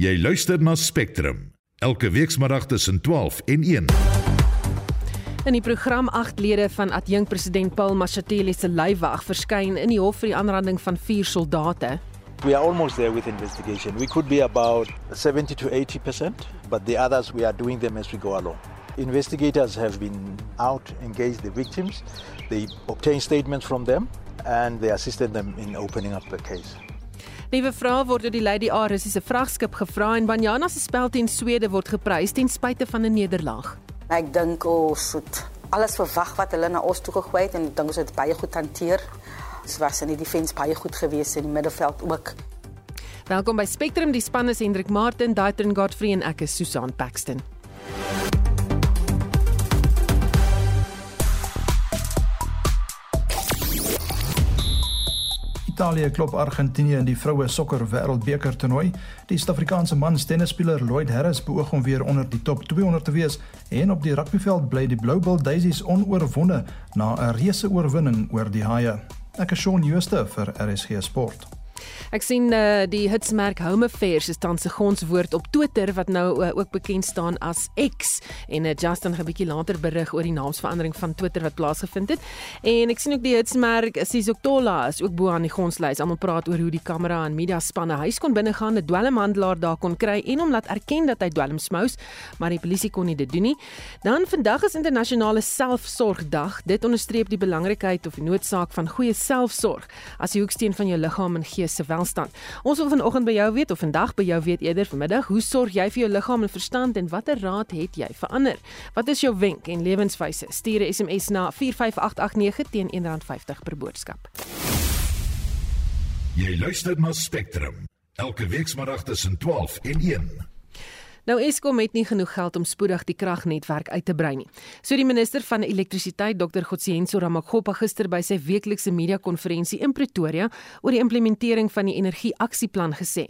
Jy luister na Spectrum elke weekmiddag tussen 12 en 1. In die program agt lede van adjunkpresident Paul Mashatile se lêwag verskyn in die hof vir die aanranding van vier soldate. We are almost there with investigation. We could be about 70 to 80%, but the others we are doing them as we go along. Investigators have been out, engaged the victims, they obtained statements from them, and they assisted them in opening up the case. Nuwe vrae word oor die Lady A Russiese vragskip gevra en Banyana se spel teen Swede word geprys ten spyte van 'n nederlaag. Ek dink ons het alles verwag wat hulle na ons toe gegooi het en ek dink ons het baie goed hanteer. Ons was in die defense baie goed geweest in die middelveld ook. Welkom by Spectrum, die span is Hendrik Martin, Daitrin Godfrey en ek is Susan Paxton. Italië klop Argentinië in die vroue sokker wêreldbeker toernooi. Die Suid-Afrikaanse mans tennisspeler Lloyd Harris beoog om weer onder die top 200 te wees en op die rugbyveld bly die Blue Bull Daisies onoorwonde na 'n reuse oorwinning oor die Haie. Ek is Shaun Jooste vir RSG Sport. Ek sien uh, die hitsmerk Home Affairs is tans 'n gonswoord op Twitter wat nou uh, ook bekend staan as X en uh, Justin gaan 'n bietjie later berig oor die naamsverandering van Twitter wat plaasgevind het. En ek sien ook die hitsmerk Sizoktola is ook bo aan die gonslys. Almal praat oor hoe die kamera en media spanne huis kon binnegaan, 'n dwelmhandelaar daar kon kry en hom laat erken dat hy dwelm smous, maar die polisie kon nie dit doen nie. Dan vandag is internasionale selfsorgdag. Dit onderstreep die belangrikheid of die noodsaak van goeie selfsorg as die hoeksteen van jou liggaam en gees se welstand. Ons wil vanoggend by jou weet of vandag by jou weet eerder vanmiddag, hoe sorg jy vir jou liggaam en verstand en watter raad het jy vir ander? Wat is jou wenk en lewenswyse? Stuur 'n SMS na 45889 teen R1.50 per boodskap. Jy luister na Spectrum elke weekmiddag tussen 12 en 1. Nou Eskom het nie genoeg geld om spoedig die kragnetwerk uit te brei nie. So die minister van elektrisiteit, Dr. Gotsienso Ramakgopa gister by sy weeklikse media-konferensie in Pretoria oor die implementering van die energie-aksieplan gesê.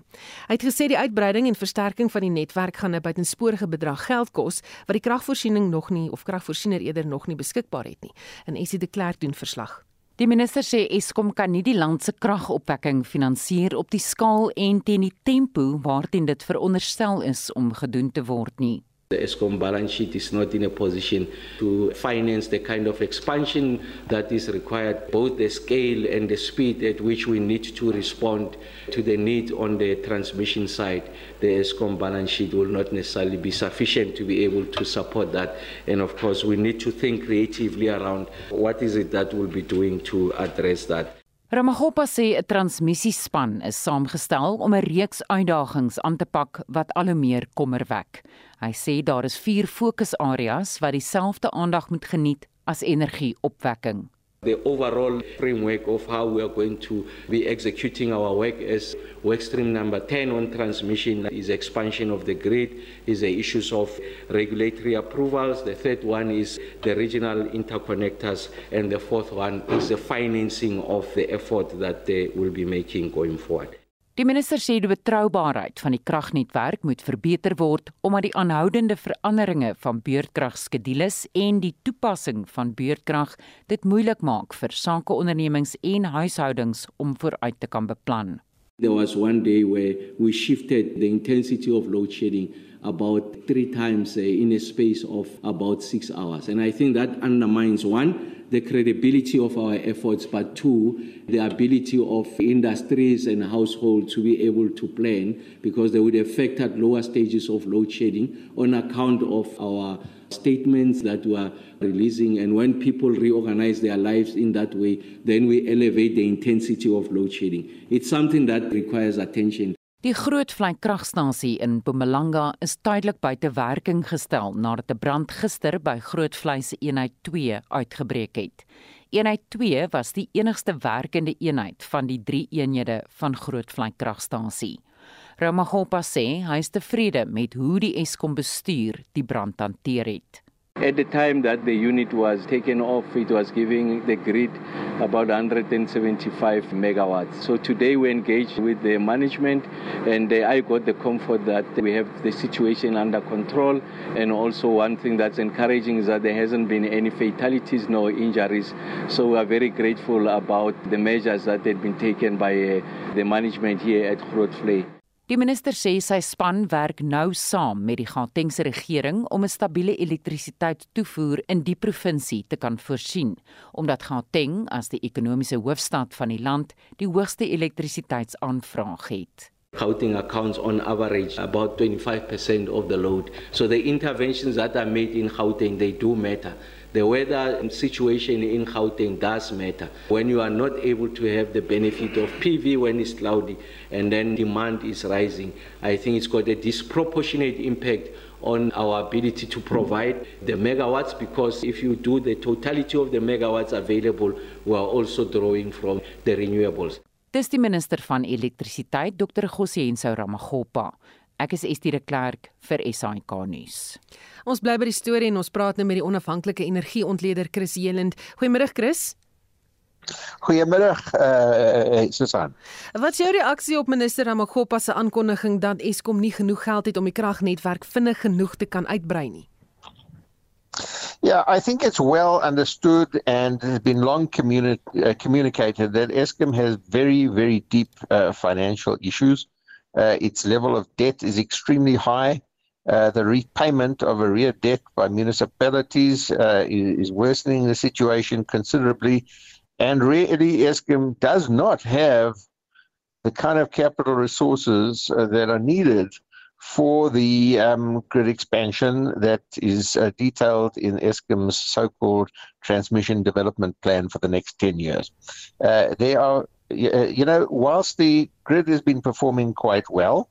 Hy het gesê die uitbreiding en versterking van die netwerk gaan 'n buitensporige bedrag geld kos wat die kragvoorsiening nog nie of kragvoorsiener eerder nog nie beskikbaar het nie. En Essie de Klerk doen verslag. Die minister sê Eskom kan nie die land se kragopwekking finansier op die skaal en teen die tempo waarteen dit veronderstel is om gedoen te word nie. The ESCOM balance sheet is not in a position to finance the kind of expansion that is required, both the scale and the speed at which we need to respond to the need on the transmission side. The ESCOM balance sheet will not necessarily be sufficient to be able to support that. And of course, we need to think creatively around what is it that we'll be doing to address that. Ramagopa sê 'n transmissiespan is saamgestel om 'n reeks uitdagings aan te pak wat al hoe meer kommer wek. Hy sê daar is vier fokusareas wat dieselfde aandag moet geniet as energieopwekking. The overall framework of how we are going to be executing our work is work stream number 10 on transmission is expansion of the grid, is the issues of regulatory approvals. The third one is the regional interconnectors. And the fourth one is the financing of the effort that they will be making going forward. Die minister sê die betroubaarheid van die kragnetwerk moet verbeter word omdat die aanhoudende veranderinge van beurtkragskedules en die toepassing van beurtkrag dit moeilik maak vir sakeondernemings en huishoudings om vooruit te kan beplan. There was one day where we shifted the intensity of load shedding about 3 times uh, in a space of about 6 hours and I think that undermines one the credibility of our efforts, but two, the ability of industries and households to be able to plan because they would affect at lower stages of load shedding on account of our statements that we are releasing. And when people reorganize their lives in that way, then we elevate the intensity of load shedding. It's something that requires attention. Die groot vlei-kragstasie in Mpumalanga is tydelik buite werking gestel nadat 'n brand gister by Grootvleis eenheid 2 uitgebreek het. Eenheid 2 was die enigste werkende eenheid van die 3 eenhede van Grootvlei-kragstasie. Ramagopa sê hy is tevrede met hoe die Eskom bestuur die brand hanteer het. At the time that the unit was taken off, it was giving the grid about 175 megawatts. So today we engaged with the management and I got the comfort that we have the situation under control. And also one thing that's encouraging is that there hasn't been any fatalities, no injuries. So we are very grateful about the measures that had been taken by uh, the management here at Grootvlei. Die minister sê sy span werk nou saam met die Gautengse regering om 'n stabiele elektrisiteitstoevoer in die provinsie te kan voorsien, omdat Gauteng as die ekonomiese hoofstad van die land die hoogste elektrisiteitsaanvraag het. Gauteng accounts on average about 25% of the load. So the interventions that are made in Gauteng, they do matter. The weather situation in Gauteng does matter. When you are not able to have the benefit of PV when it's cloudy and then demand is rising, I think it's got a disproportionate impact on our ability to provide the megawatts because if you do the totality of the megawatts available, we are also drawing from the renewables. Dis die minister van elektrisiteit, Dr. Gosienso Ramagopa. Ek is Estie de Klerk vir SAK nuus. Ons bly by die storie en ons praat nou met die onafhanklike energieontleder Chris Jelend. Goeiemôre Chris. Goeiemôre eh uh, Susan. Wat is jou reaksie op minister Ramagopa se aankondiging dat Eskom nie genoeg geld het om die kragnetwerk vinnig genoeg te kan uitbrei nie? Yeah, I think it's well understood and has been long communi- uh, communicated that ESCOM has very, very deep uh, financial issues. Uh, its level of debt is extremely high. Uh, the repayment of arrear debt by municipalities uh, is, worsening the situation considerably. And really, ESCOM does not have the kind of capital resources uh, that are needed for the um, grid expansion that is uh, detailed in Eskom's so-called transmission development plan for the next 10 years. Uh, there are, uh, you know, whilst the grid has been performing quite well,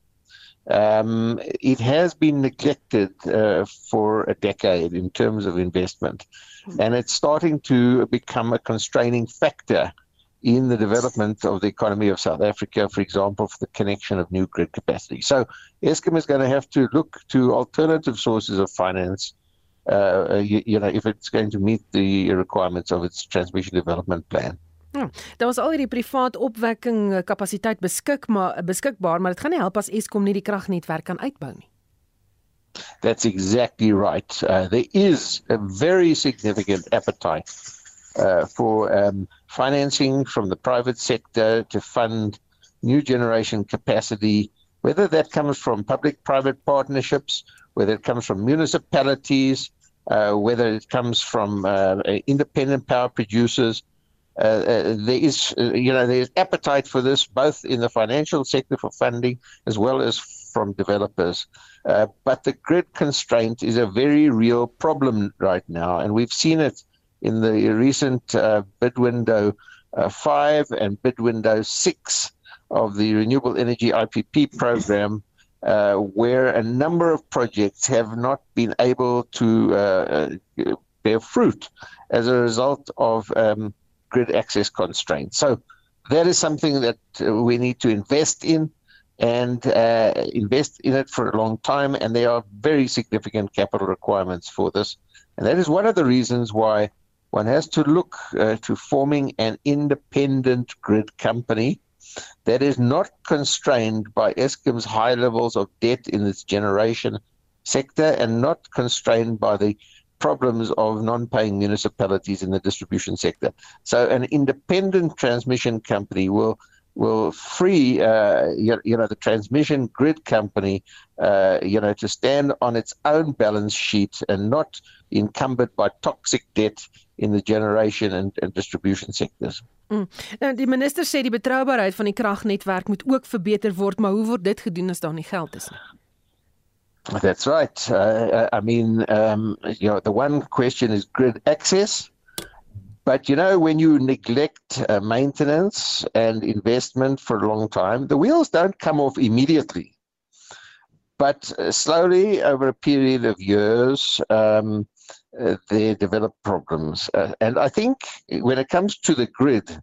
um, it has been neglected uh, for a decade in terms of investment. And it's starting to become a constraining factor in the development of the economy of South Africa, for example, for the connection of new grid capacity. So Eskom is going to have to look to alternative sources of finance, uh, you, you know, if it's going to meet the requirements of its transmission development plan. Ja, daar was al hierdie privaat opwekking kapasiteit beskik maar beskikbaar, maar dit gaan nie help as Eskom nie die kragnetwerk kan uitbou nie. That's exactly right. Uh, there is a very significant appetite uh, for um, financing from the private sector to fund new generation capacity, whether that comes from public private partnerships, whether it comes from municipalities, uh, whether it comes from uh, independent power producers. Uh, uh, there is, uh, you know, there is appetite for this both in the financial sector for funding as well as from developers. Uh, but the grid constraint is a very real problem right now, and we've seen it in the recent uh, bid window uh, 5 and bid window 6 of the Renewable Energy IPP program, where a number of projects have not been able to bear fruit as a result of um, grid access constraints. So that is something that we need to invest in and uh, invest in it for a long time. And there are very significant capital requirements for this. And that is one of the reasons why one has to look uh, to forming an independent grid company that is not constrained by ESCOM's high levels of debt in its generation sector and not constrained by the problems of non-paying municipalities in the distribution sector. So an independent transmission company will will free uh, you, you, know the transmission grid company uh, you know to stand on its own balance sheet and not encumbered by toxic debt in the generation and, and distribution sectors. Mm. Nou die minister sê die betroubaarheid van die kragnetwerk moet ook verbeter word, maar hoe word dit gedoen as daar nie geld is nie? That's right. Uh, I mean, um, you know, the one question is grid access. But you know, when you neglect uh, maintenance and investment for a long time, the wheels don't come off immediately. But uh, slowly, over a period of years, um, uh, they develop problems. Uh, and I think when it comes to the grid,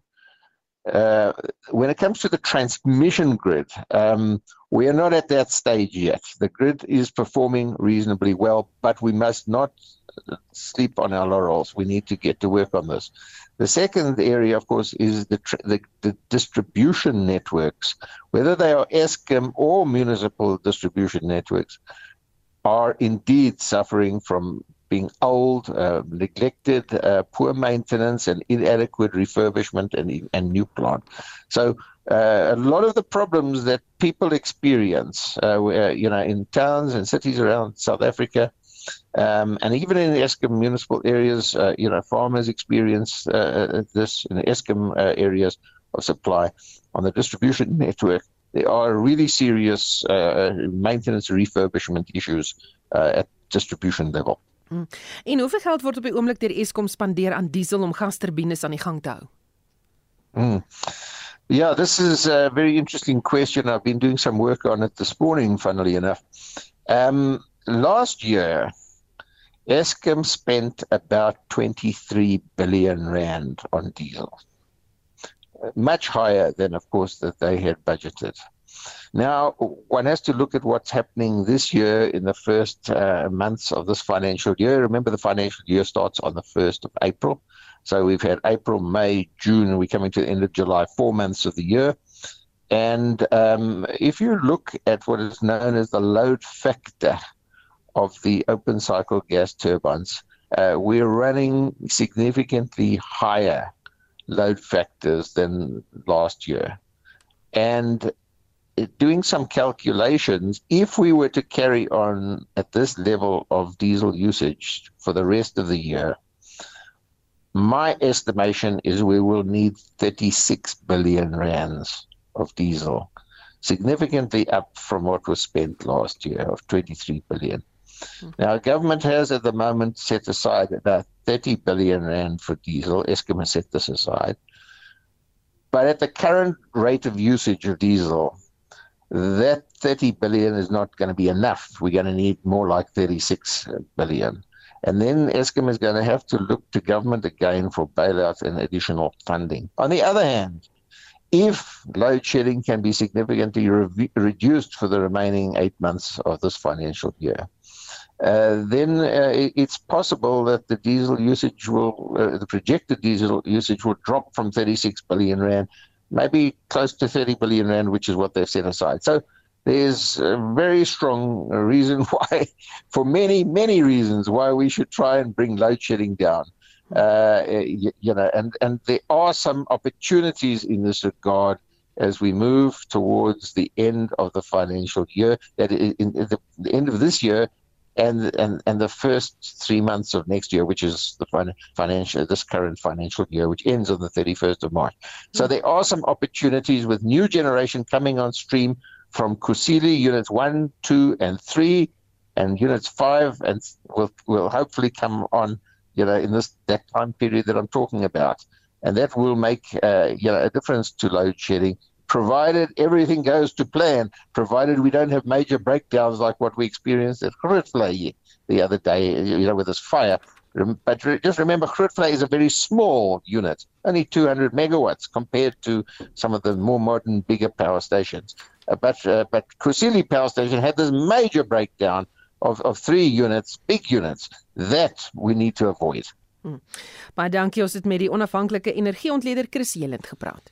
uh, when it comes to the transmission grid, um, we are not at that stage yet. The grid is performing reasonably well, but we must not sleep on our laurels. We need to get to work on this. The second area, of course, is the, the, the distribution networks, whether they are ESCOM or municipal distribution networks, are indeed suffering from being old, uh, neglected, uh, poor maintenance, and inadequate refurbishment and, and new plant. So uh, a lot of the problems that people experience, uh, you know, in towns and cities around South Africa, um, and even in the Eskom municipal areas, uh, you know, farmers experience uh, this in the Eskom areas of supply on the distribution network. There are really serious maintenance refurbishment issues at distribution level. Hmm. En hoeveel geld word op die oomblik deur Eskom spandeer aan diesel om gasturbines aan die gang te hou? Mm. Yeah, this is a very interesting question. I've been doing some work on it this morning, funnily enough. Um, last year, Eskom spent about 23 billion rand on diesel, much higher than, of course, that they had budgeted. Now, one has to look at what's happening this year in the first uh, months of this financial year. Remember, the financial year starts on the 1st of April. So we've had April, May, June, and we're coming to the end of July, four months of the year. And um, if you look at what is known as the load factor of the open cycle gas turbines, uh, we're running significantly higher load factors than last year. And doing some calculations, if we were to carry on at this level of diesel usage for the rest of the year, my estimation is we will need 36 billion rands of diesel, significantly up from what was spent last year of 23 billion. Mm-hmm. Now, government has at the moment set aside about 30 billion rand for diesel. Eskom has set this aside. But at the current rate of usage of diesel, that 30 billion is not going to be enough. We're going to need more like 36 billion. And then Eskom is going to have to look to government again for bailouts and additional funding. On the other hand, if load shedding can be significantly re- reduced for the remaining eight months of this financial year, uh, then uh, it's possible that the diesel usage will, uh, the projected diesel usage will drop from 36 billion rand, maybe close to 30 billion rand, which is what they've set aside. So there's a very strong reason why, for many, many reasons, why we should try and bring load shedding down. Uh, you, you, know, and, and there are some opportunities in this regard as we move towards the end of the financial year, that in, in the, the, end of this year and, and, and the first three months of next year, which is the financial, this current financial year, which ends on the 31st of March. So there are some opportunities with new generation coming on stream from Kusili units one, two, and three, and units five, and will will hopefully come on, you know, in this that time period that I'm talking about, and that will make uh, you know a difference to load shedding, provided everything goes to plan, provided we don't have major breakdowns like what we experienced at Grootvlei the other day, you know, with this fire. But just remember, Grootvlei is a very small unit, only 200 megawatts compared to some of the more modern, bigger power stations. Uh, but uh, but Kusili Power Station had this major breakdown of of three units, big units that we need to avoid. Hmm. Baie dankie ons het met die onafhanklike energieontleder Chris Jelend gepraat.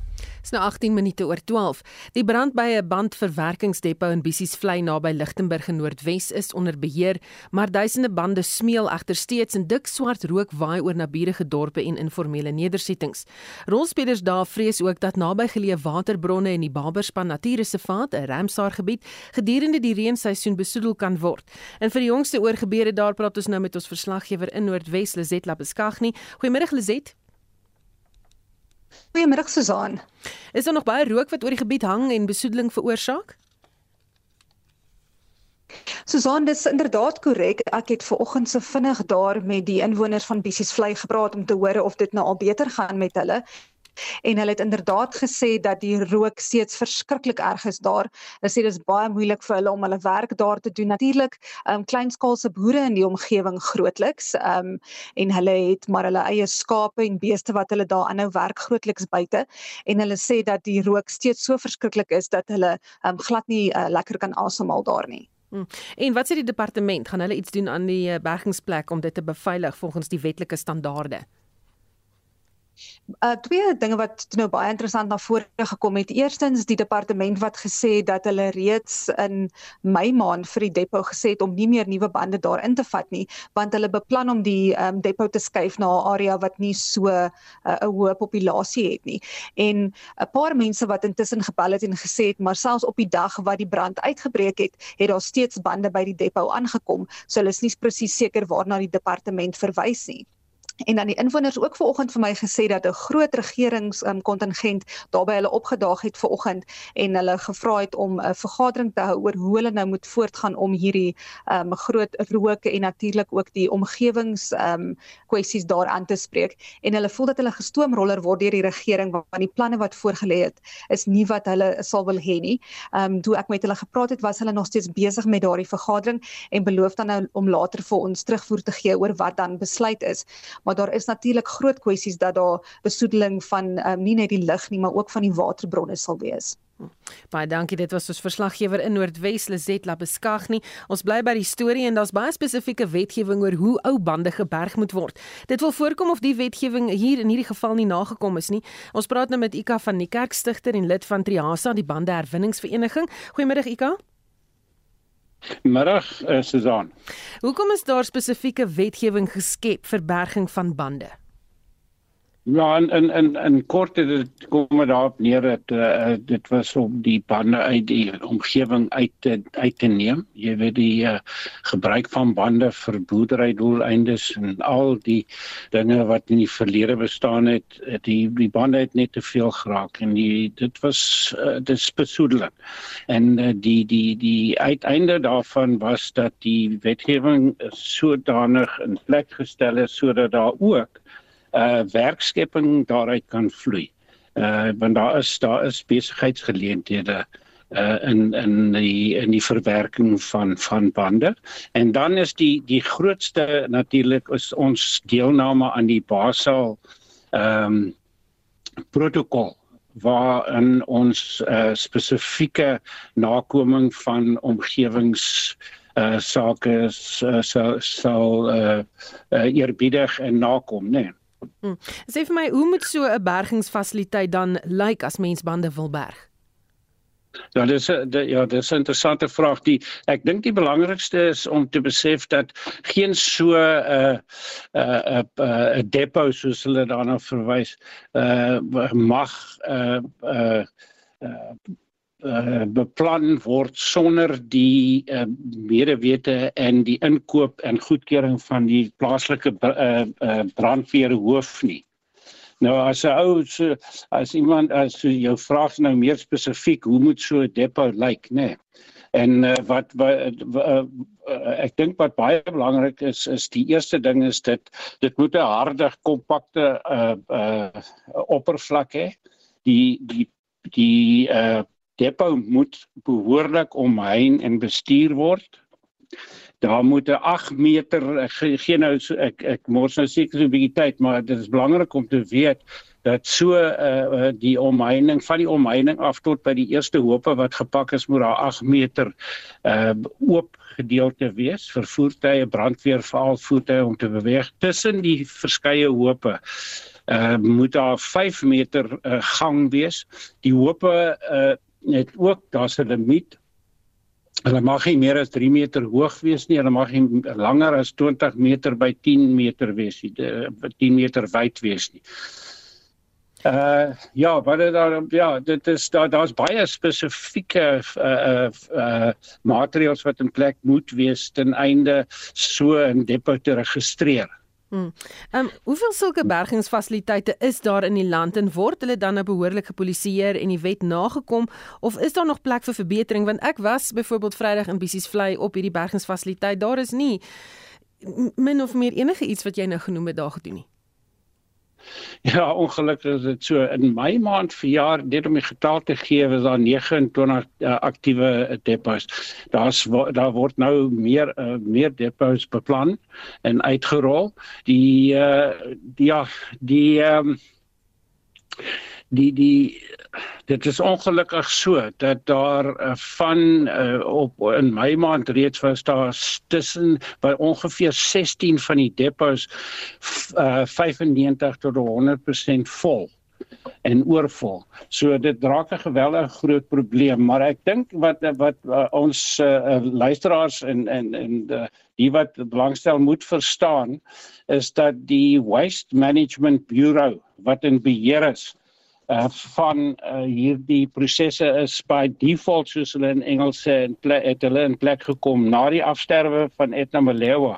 Dis nou 18 minute oor 12. Die brand by 'n bandverwerkingsdepo in Bissiesvlei naby Lichtenburg in Noordwes is onder beheer, maar duisende bande smeel egter steeds en dik swart rook waai oor naburige dorpe en informele nedersettings. Rolspelers daar vrees ook dat nabygeleë waterbronne en die Baberspan Natuurreservaat, 'n Ramsar gebied, gedurende die reenseisoen besoedel kan word. En vir die jongste oorgebeure daar praat ons nou met ons verslaggewer in Noordwes, Lizet Labeskagni. Goeiemôre Lizet. Goeiemiddag Susan. Is daar nog baie rook wat oor die gebied hang en besoedeling veroorsaak? Susan, dis inderdaad korrek. Ek het ver oggend se vinnig daar met die inwoners van Bissiesvlei gepraat om te hoor of dit nou al beter gaan met hulle en hulle het inderdaad gesê dat die rook steeds verskriklik erg is daar. Hulle sê dit is baie moeilik vir hulle om hulle werk daar te doen. Natuurlik, ehm um, kleinskaalse boere in die omgewing grootliks, ehm um, en hulle het maar hulle eie skape en beeste wat hulle daar aanhou werk grootliks buite en hulle sê dat die rook steeds so verskriklik is dat hulle ehm um, glad nie uh, lekker kan asemhaal daar nie. Hmm. En wat sê die departement? Gaan hulle iets doen aan die eh, bergingsplek om dit te beveilig volgens die wetlike standaarde? Uh twee dinge wat nou baie interessant na vore gekom het. Eerstens die departement wat gesê het dat hulle reeds in Mei maand vir die depo gesê het om nie meer nuwe bande daarin te vat nie, want hulle beplan om die um, depo te skuif na 'n area wat nie so 'n uh, hoë populasie het nie. En 'n paar mense wat intussen gebel het en gesê het, maar selfs op die dag wat die brand uitgebreek het, het daar steeds bande by die depo aangekom. So hulle is nie presies seker waarna die departement verwys nie. En dan die inwoners ook vanoggend vir my gesê dat 'n groot regeringskontingent um, daarby hulle opgedaag het vanoggend en hulle gevra het om 'n vergadering te hou oor hoe hulle nou moet voortgaan om hierdie um, groot rook en natuurlik ook die omgewings um, kwessies daaraan te spreek en hulle voel dat hulle gestoomroller word deur die regering want die planne wat voorgelê het is nie wat hulle sal wil hê nie. Ehm um, toe ek met hulle gepraat het was hulle nog steeds besig met daardie vergadering en beloof dan nou om later vir ons terugvoer te gee oor wat dan besluit is maar daar is natuurlik groot kwessies dat daar besoedeling van um, nie net die lug nie, maar ook van die waterbronne sal wees. Baie dankie. Dit was ons verslaggewer in Noordwes, Lizet Labeskagni. Ons bly by die storie en daar's baie spesifieke wetgewing oor hoe ou bande geberg moet word. Dit wil voorkom of die wetgewing hier in hierdie geval nie nagekom is nie. Ons praat nou met Ika van die Kerkstigter en lid van Triasa, die bande herwinningsvereniging. Goeiemiddag Ika. Middag, uh, Susan. Hoekom is daar spesifieke wetgewing geskep vir berging van bande? Ja, en en en en kort het dit kom maar daarop neer dat uh, dit was om die bande uit die omgewing uit te uit te neem. Jy weet die uh, gebruik van bande vir boerderydoeleindes en al die dinge wat in die verlede bestaan het, die die bande het net te veel geraak en die dit was uh, dis besoedeling. En uh, die die die uiteinde daarvan was dat die wetgewing sodanig in plek gestel is sodat daar ook uh werkskepping daaruit kan vloei. Uh want daar is daar is besigheidsgeleenthede uh in in die in die verwerking van van bande. En dan is die die grootste natuurlik is ons deelname aan die Basel ehm um, protokol waarin ons uh spesifieke nakoming van omgewings uh sake uh, sal sal uh, uh eerbiedig en nakom, né? Nee. Hmm. Sê vir my, hoe moet so 'n bergingsfasiliteit dan lyk as mens bande wil berg? Ja, dis ja, dis 'n interessante vraag. Die ek dink die belangrikste is om te besef dat geen so 'n uh, 'n 'n uh, depo soos hulle daarna verwys uh mag uh uh, uh uh, beplan word sonder die uh, medewete en die inkoop en goedkeuring van die plaaslike uh, uh, brandweerhoof nie. Nou as 'n ou so as iemand as so jou vraag nou meer spesifiek, hoe moet so 'n depo lyk, nê? Nee? En uh, wat wat uh, ek dink wat baie belangrik is is die eerste ding is dit dit moet 'n harde kompakte uh uh oppervlak hê. Die die die uh depo moet behoorlik omheind en bestuur word. Daar moet 'n 8 meter geen nou so, ek ek mors nou seker so 'n bietjie tyd, maar dit is belangrik om te weet dat so uh die omheining van die omheining af tot by die eerste hoope wat gepak is moet daar 8 meter uh oop gedeelte wees vir voertuie, brandweer, veral voertuie om te beweeg tussen die verskeie hoope. Uh moet daar 5 meter uh, gang wees. Die hoope uh net ook daar's 'n limiet. Hulle mag nie meer as 3 meter hoog wees nie. Hulle mag nie langer as 20 meter by 10 meter wees nie. 10 meter wyd wees nie. Uh ja, dit daar ja, dit is daar daar's baie spesifieke uh uh, uh maatreëls wat in plek moet wees ten einde so 'n depo te registreer. Ehm um, hoeveel sulke bergingsfasiliteite is daar in die land en word hulle dan nou behoorlik gepolisieer en die wet nagekom? Of is daar nog plek vir verbetering? Want ek was byvoorbeeld Vrydag in Bissies Vlei op hierdie bergingsfasiliteit. Daar is nie min of meer enige iets wat jy nou genoem het daar gedoen nie. Ja, ongelukkig is dit so. In my maand verjaar, net om die getal te gee, was daar 29 uh, aktiewe depots. Daar's daar word nou meer uh, meer depots beplan en uitgerol. Die uh, die ja, die um, die die dit is ongelukkig so dat daar uh, van uh, op in Mei maand reeds was daar tussen by ongeveer 16 van die depots uh, 95 tot 100% vol en oorvol. So dit raak 'n geweldige groot probleem, maar ek dink wat wat uh, ons uh, luisteraars en en en uh, die wat belangstel moet verstaan is dat die Waste Management Bureau wat in beheer is uh, van uh, hierdie prosesse is by default soos hulle in Engels sê in plek het hulle in plek gekom na die afsterwe van Etna Malewa.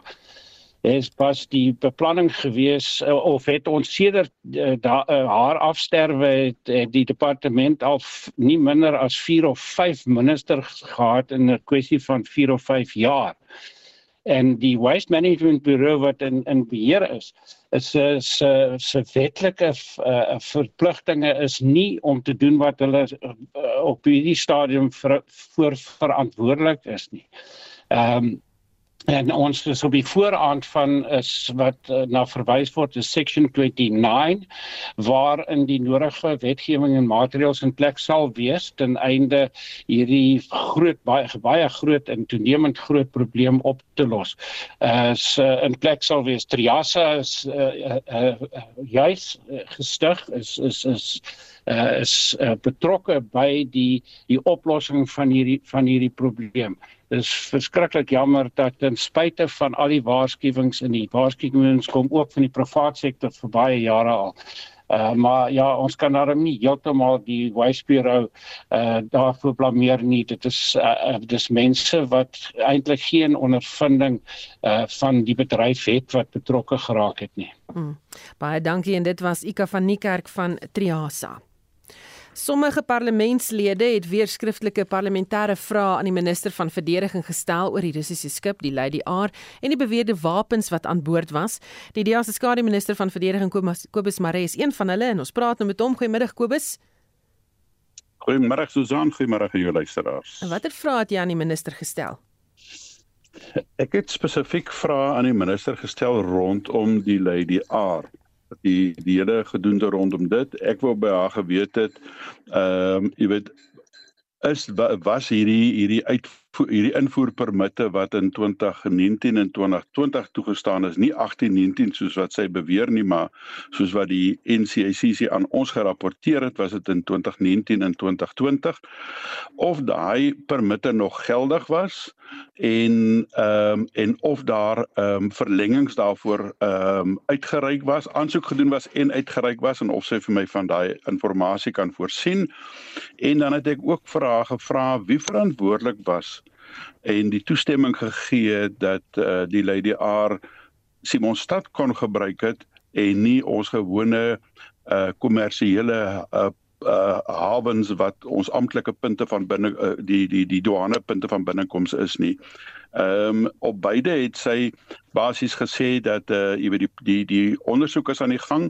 Is pas die beplanning gewees uh, of het ons sedert uh, da, uh, haar afsterwe het, het die departement al nie minder as 4 of 5 ministers gehad in 'n kwessie van 4 of 5 jaar. En die waste management bureau wat in in beheer is is se se wetlike uh, verpligtinge is nie om te doen wat hulle uh, op hierdie stadium vir, voor verantwoordelik is nie. Ehm um, en ons is op die vooraand van is wat uh, na verwys word is section 29 waar in die nodige wetgewing en maatreëls in plek sal wees ten einde hierdie groot baie baie groot en toenemend groot probleem op te los. As uh, in plek sal wees Triasa is uh, uh, uh, juis gestig is is is uh, is uh, betrokke by die die oplossing van hierdie van hierdie probleem. Dit is verskriklik jammer dat ten spyte van al die waarskuwings en die waarskuwings kom ook van die private sektor vir baie jare al. Uh, maar ja, ons kan daarom nie heeltemal die Waste Bureau uh daarvoor blameer nie. Dit is uh dis mense wat eintlik geen ondervinding uh van die bedryf het wat betrokke geraak het nie. Hmm. Baie dankie en dit was Ika van Niekerk van Triasa. Sommige parlementslede het weer skriftelike parlementêre vrae aan die minister van verdediging gestel oor die Russiese skip, die Lady R, en die beweerde wapens wat aan boord was. Die DEA se skare minister van verdediging Kobus Maree is een van hulle en ons praat nou met hom. Goeiemiddag Kobus. Goeiemôre Susan, goeiemôre aan julle luisteraars. En watter vrae het jy aan die minister gestel? Ek het spesifiek vrae aan die minister gestel rondom die Lady R die die hele gedoende rondom dit. Ek wou by haar geweet het ehm um, jy weet is was hierdie hierdie uit hierdie invoerpermitte wat in 2019 en 2020 toegestaan is, nie 1819 soos wat sy beweer nie, maar soos wat die NCICC aan ons gerapporteer het, was dit in 2019 en 2020 of daai permitte nog geldig was en ehm um, en of daar ehm um, verlengings daarvoor ehm um, uitgereik was, aansoek gedoen was en uitgereik was en of sy vir my van daai inligting kan voorsien. En dan het ek ook haar gevra wie verantwoordelik was en die toestemming gegee dat uh, die Lady R Simonstad kon gebruik het en nie ons gewone uh kommersiële uh uh hawens wat ons amptelike punte van binne uh, die die die douane punte van binnekoms is nie. Ehm um, op beide het sy basies gesê dat uh jy weet die die die ondersoek is aan die gang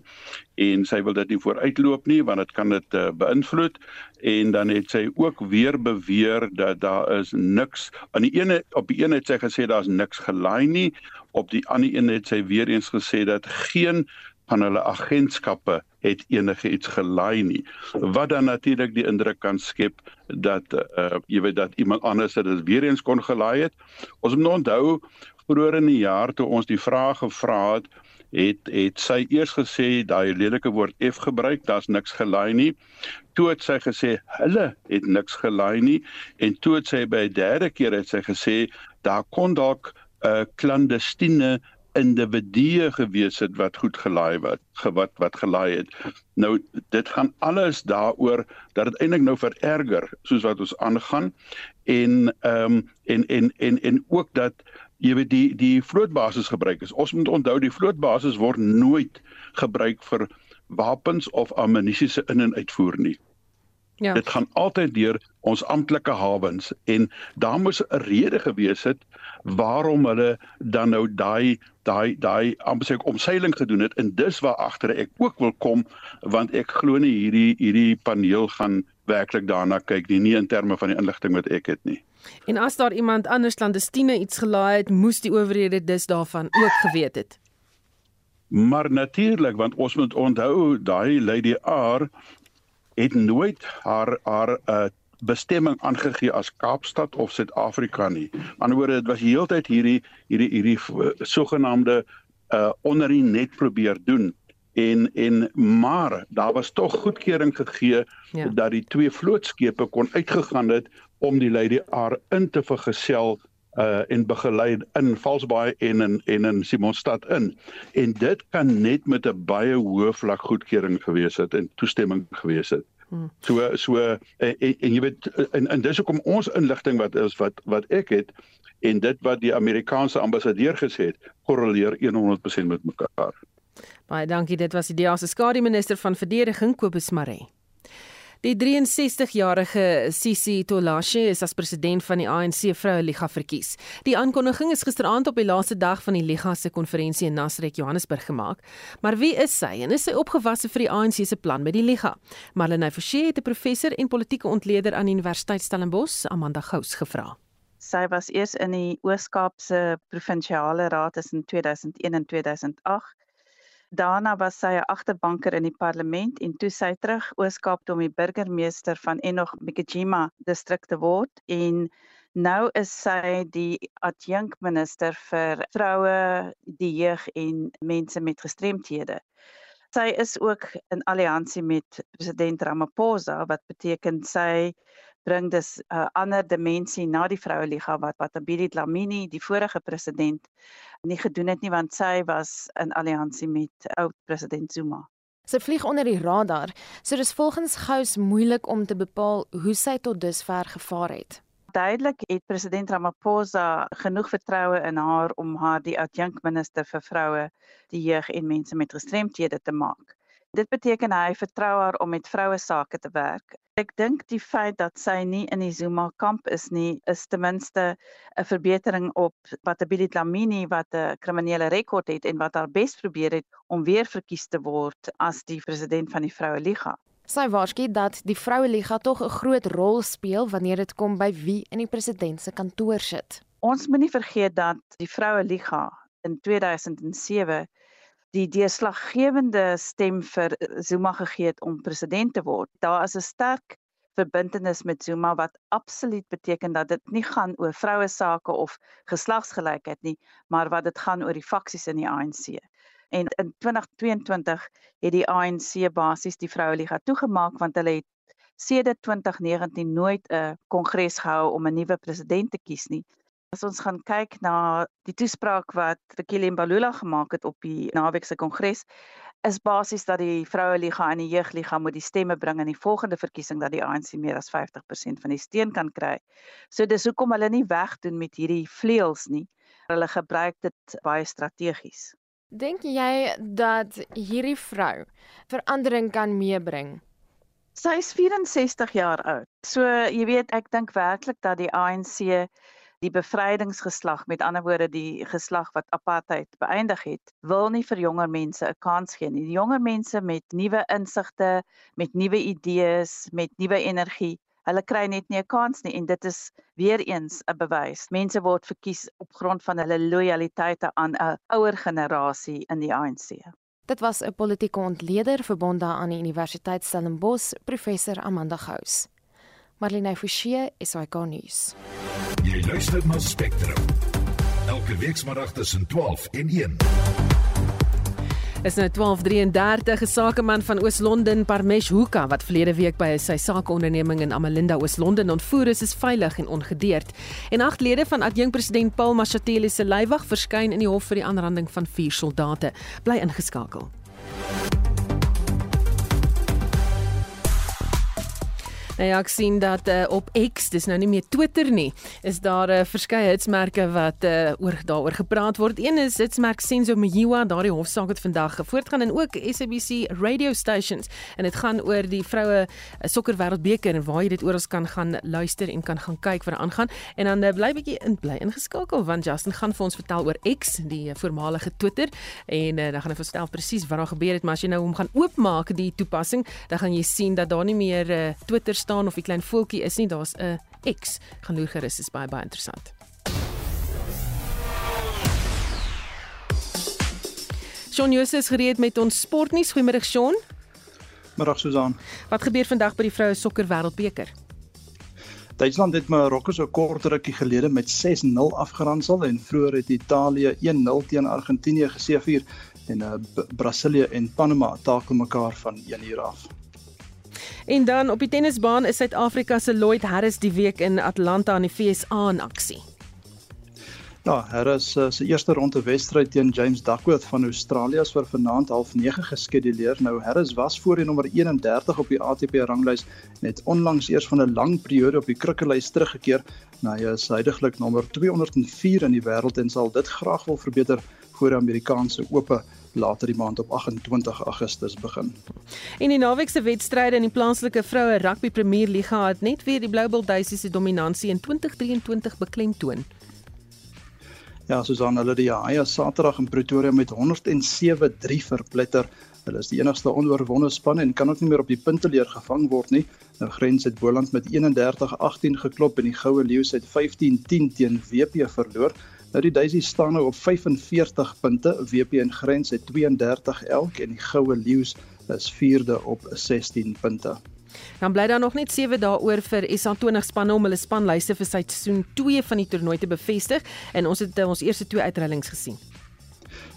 en sy wil dit nie vooruitloop nie want dit kan dit uh, beïnvloed. En dan het sy ook weer beweer dat daar is niks aan die ene op die een het sy gesê daar's niks gelaai nie op die ander een het sy weer eens gesê dat geen van hulle agentskappe het enige iets gelaai nie. Wat dan natuurlik die indruk kan skep dat uh, jy weet dat iemand anders dit weer eens kon gelaai het. Ons moet onthou vroeër in die jaar toe ons die vraag gevra het het het sy eers gesê daai lelike woord F gebruik daar's niks gelaai nie. Toe het sy gesê hulle het niks gelaai nie. En toe het sy by 'n derde keer het sy gesê daar kon dalk 'n uh, klandestiene individue gewees het wat goed gelaai wat wat wat gelaai het. Nou dit gaan alles daaroor dat dit eintlik nou vererger soos wat ons aangaan en ehm um, en en en en ook dat jy weet die die vlootbasis gebruik is. Ons moet onthou die vlootbasis word nooit gebruik vir wapens of ammunisie se in en uitvoer nie. Ja. Dit gaan altyd deur ons amptelike hawens en daar moes 'n rede gewees het waarom hulle dan nou daai daai daai amper sê ek omseiling gedoen het en dis waar agter ek ook wil kom want ek glo nie hierdie hierdie paneel gaan werklik daarna kyk nie, nie in terme van die inligting wat ek het nie. En as daar iemand anders landestine iets gelaai het, moes die owerhede dus daarvan ook geweet het. Maar natuurlik want ons moet onthou daai Lady R het nooit haar haar uh, bestemming aangegee as Kaapstad of Suid-Afrika nie. Anderswoorde dit was die hele tyd hierdie hierdie hierdie uh, sogenaamde uh onder die net probeer doen en en maar daar was tog goedkeuring gegee ja. dat die twee vlootskepe kon uitgegaan het om die Lady R in te vergesel uh en begelei in Valsbaai en in en in Simonstad in. En dit kan net met 'n baie hoë vlak goedkeuring gewees het en toestemming gewees het. Hmm. So so en, en, en jy weet en, en dis hoekom ons inligting wat is wat wat ek het en dit wat die Amerikaanse ambassadeur gesê het korreleer 100% met mekaar. Baie dankie dit was die DEA se skadu minister van verdediging Kobus Maree. Die 63-jarige Sisi Tolashe is as president van die ANC Vroue Liga verkies. Die aankondiging is gisteraand op die laaste dag van die Liga se konferensie in Nasrek, Johannesburg gemaak. Maar wie is sy en is sy opgewasse vir die ANC se plan met die Liga? Marlene Forsie het 'n professor en politieke ontleder aan Universiteit Stellenbosch, Amanda Gous, gevra. Sy was eers in die Oos-Kaapse Provinsiale Raad tussen 2001 en 2008 Daarna was sy 'n agterbanker in die parlement en toe sy terug Oos-Kaap toe om die burgemeester van Enoch Mkejima distrik te word en nou is sy die adjunkminister vir vroue, die jeug en mense met gestremthede. Sy is ook in alliansie met president Ramaphosa wat beteken sy bring dus 'n uh, ander dimensie na die vroue liga wat wat Abidi Dlamini, die vorige president, nie gedoen het nie want sy was in alliansie met oud president Zuma. Sy vlieg onder die radar, so dis volgens Gous moeilik om te bepaal hoe sy tot dusver gevaar het. Duidelik het president Ramaphosa genoeg vertroue in haar om haar die adjunkminister vir vroue, die jeug en mense met gestremthede te maak. Dit beteken hy vertrou haar om met vroue sake te werk. Ek dink die feit dat sy nie in die Zuma kamp is nie, is ten minste 'n verbetering op wat Abidi Dlamini wat 'n kriminele rekord het en wat haar bes probeer het om weer verkies te word as die president van die Vroue Liga. Sy waarsku dat die Vroue Liga tog 'n groot rol speel wanneer dit kom by wie in die president se kantoor sit. Ons moenie vergeet dat die Vroue Liga in 2007 die deurslaggewende stem vir Zuma gegee het om president te word. Daar is 'n sterk verbintenis met Zuma wat absoluut beteken dat dit nie gaan oor vroue sake of geslagsgelykheid nie, maar wat dit gaan oor die faksies in die ANC. En in 2022 het die ANC basies die Vroue Liga toegemaak want hulle het sedert 2019 nooit 'n kongres gehou om 'n nuwe president te kies nie. As ons gaan kyk na die toespraak wat Fikile Mbalula gemaak het op die naweek se kongres, is basies dat die Vroue Liga en die Jeugliga moet die stemme bring in die volgende verkiesing dat die ANC meer as 50% van die steun kan kry. So dis hoekom hulle nie wegdoen met hierdie vleuels nie. Hulle gebruik dit baie strategies. Dink jy dat hierdie vrou verandering kan meebring? Sy is 64 jaar oud. So jy weet, ek dink werklik dat die ANC die bevrydingsgeslag met ander woorde die geslag wat apartheid beëindig het wil nie vir jonger mense 'n kans gee nie. Die jonger mense met nuwe insigte met nuwe idees met nuwe energie hulle kry net nie 'n kans nie. En dit is weer eens 'n bewys. Mense word verkies op grond van hulle lojaliteite aan 'n ouer generasie in die ANC Dit was 'n politieke ontleder verbonde aan die Universiteit Stellenbosch, professor Amanda Gous. Marlene Forsie, SAK nuus. Jy luister na Spectrum. Elke week saterdag tussen 12 en 1. Is nou 12:33 'n sakeman van Oos-London, Parmesh Hoeka, wat verlede week by sy sakeonderneming in Amalinda, Oos-London ontvoer is, is veilig en ongedeerd. En agt lede van adjunkpresident Paul Mashatile se leiwag verskyn in die hof vir die aanranding van vier soldate. Bly ingeskakel. Nou ja, ek sien dat uh, op X, dis nou nie meer Twitter nie, is daar 'n uh, eh, verskeie hitsmerke wat uh, oor daaroor gepraat word. Een is hitsmerk Senzo Mjiwa, daardie hofsaak het vandag voortgaan en ook SABC radio stations en dit gaan oor die vroue uh, sokker wêreldbeker en waar jy dit oral kan gaan luister en kan gaan kyk wat aangaan. En dan uh, bly bietjie in bly ingeskakel want Justin gaan vir ons vertel oor X, die voormalige Twitter en uh, dan gaan hy verstel presies wat daar gebeur het, maar as jy nou hom gaan oopmaak die toepassing, dan gaan jy sien dat daar nie meer uh, Twitter staan of die klein voeltjie is nie, daar's 'n X. Gaan loer gerus, is baie baie interessant. Shaun Jose is gereed met ons sportnuus. Goeiemôre Shaun. Middag Susan. Wat gebeur vandag by die vroue sokker wêreldbeker? Duitsland het Marokko so kort rukkie gelede met 6-0 afgeronsel en vroeër het Italië 1-0 teen Argentinië geseëvier en uh, Brasilië en Panama takel mekaar van 1 uur af. En dan op die tennisbaan is Suid-Afrika se Lloyd Harris die week in Atlanta in die FSA in aksie. Ja, Harris uh, se eerste ronde wedstryd teen James Duckworth van Australië is vir vanaand 09:30 geskeduleer. Nou Harris was voor die nommer 31 op die ATP ranglys net onlangs eers van 'n lang periode op die krikkelys teruggekeer. Nou hy is heidaglik nommer 204 in die wêreld en sal dit graag wil verbeter voor die Amerikaanse Ope later die maand op 28 Augustus begin. En die naweek se wedstryde in die plaaslike vroue rugby Premier Liga het net weer die Blue Bulls se dominansie in 2023 beklemtoon. Ja, Susan, hulle die Haie Saterdag in Pretoria met 107-3 verpletter. Hulle is die enigste onoorwonde span en kan ook nie meer op die punteleer gevang word nie. Nou Grens het Boland met 31-18 geklop en die Goue Leeu's het 15-10 teen WP verloor. Nou die Daisy staan nou op 45 punte. WP en Grens het 32 elk en die Goue Leeu's is 4de op 16 punte. Dan bly daar nog net 7 dae oor vir SA20 spanne om hulle spanlyste vir seisoen 2 van die toernooi te bevestig en ons het ons eerste twee uitreilings gesien.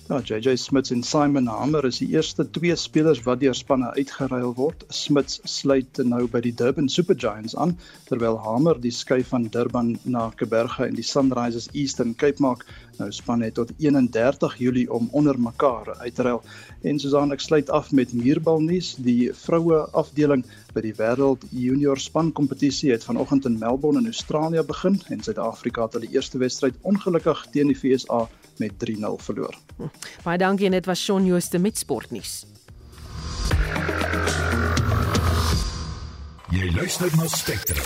Ja, JJ Smits en Simon Hamer is die eerste twee spelers wat deur spanne uitgeruil word. Smits sluit nou by die Durban Supergiants aan, terwyl Hamer die skuif van Durban na Kaapberge en die Sunrisers Eastern Cape maak. Nou span het tot 31 Julie om onder mekaar uit te ruil. En Susan ek sluit af met muurbal nuus. Die vroue afdeling by die wêreld junior span kompetisie het vanoggend in Melbourne in Australië begin en Suid-Afrika het hulle eerste wedstryd ongelukkig teen die VSA met 3-0 verloor. Hm. Baie dankie en dit was Shaun Jooste met sportnuus. Jy luister na Spectrum.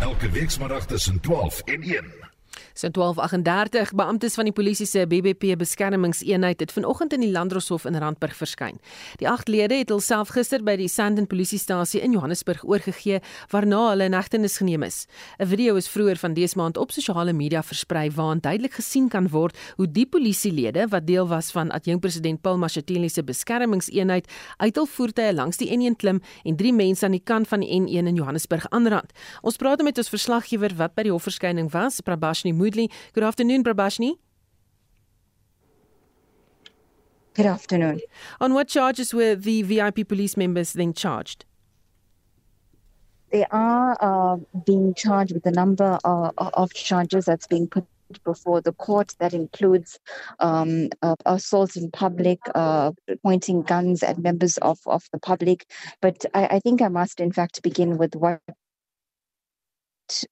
Elke week saterdag tussen 12 en 1. So 12:38 beamptes van die polisie se BBP beskermingseenheid het vanoggend in die Landdroshof in Randburg verskyn. Die agt lede het hulself gister by die Sandton polisiestasie in Johannesburg oorgegee waarna hulle in hegtenis geneem is. 'n Video is vroeër van dese maand op sosiale media versprei waarin duidelik gesien kan word hoe die polisielede wat deel was van adjunkpresident Paul Mashatile se beskermingseenheid uit hul voertuie langs die N1 klim en drie mense aan die kant van die N1 in Johannesburg aanrand. Ons praat met ons verslaggewer wat by die hofverskyning was, Prabashni Moodley. Good afternoon, Prabashni. Good afternoon. On what charges were the VIP police members then charged? They are uh, being charged with a number uh, of charges that's being put before the court that includes um, uh, assault in public, uh, pointing guns at members of, of the public. But I, I think I must, in fact, begin with what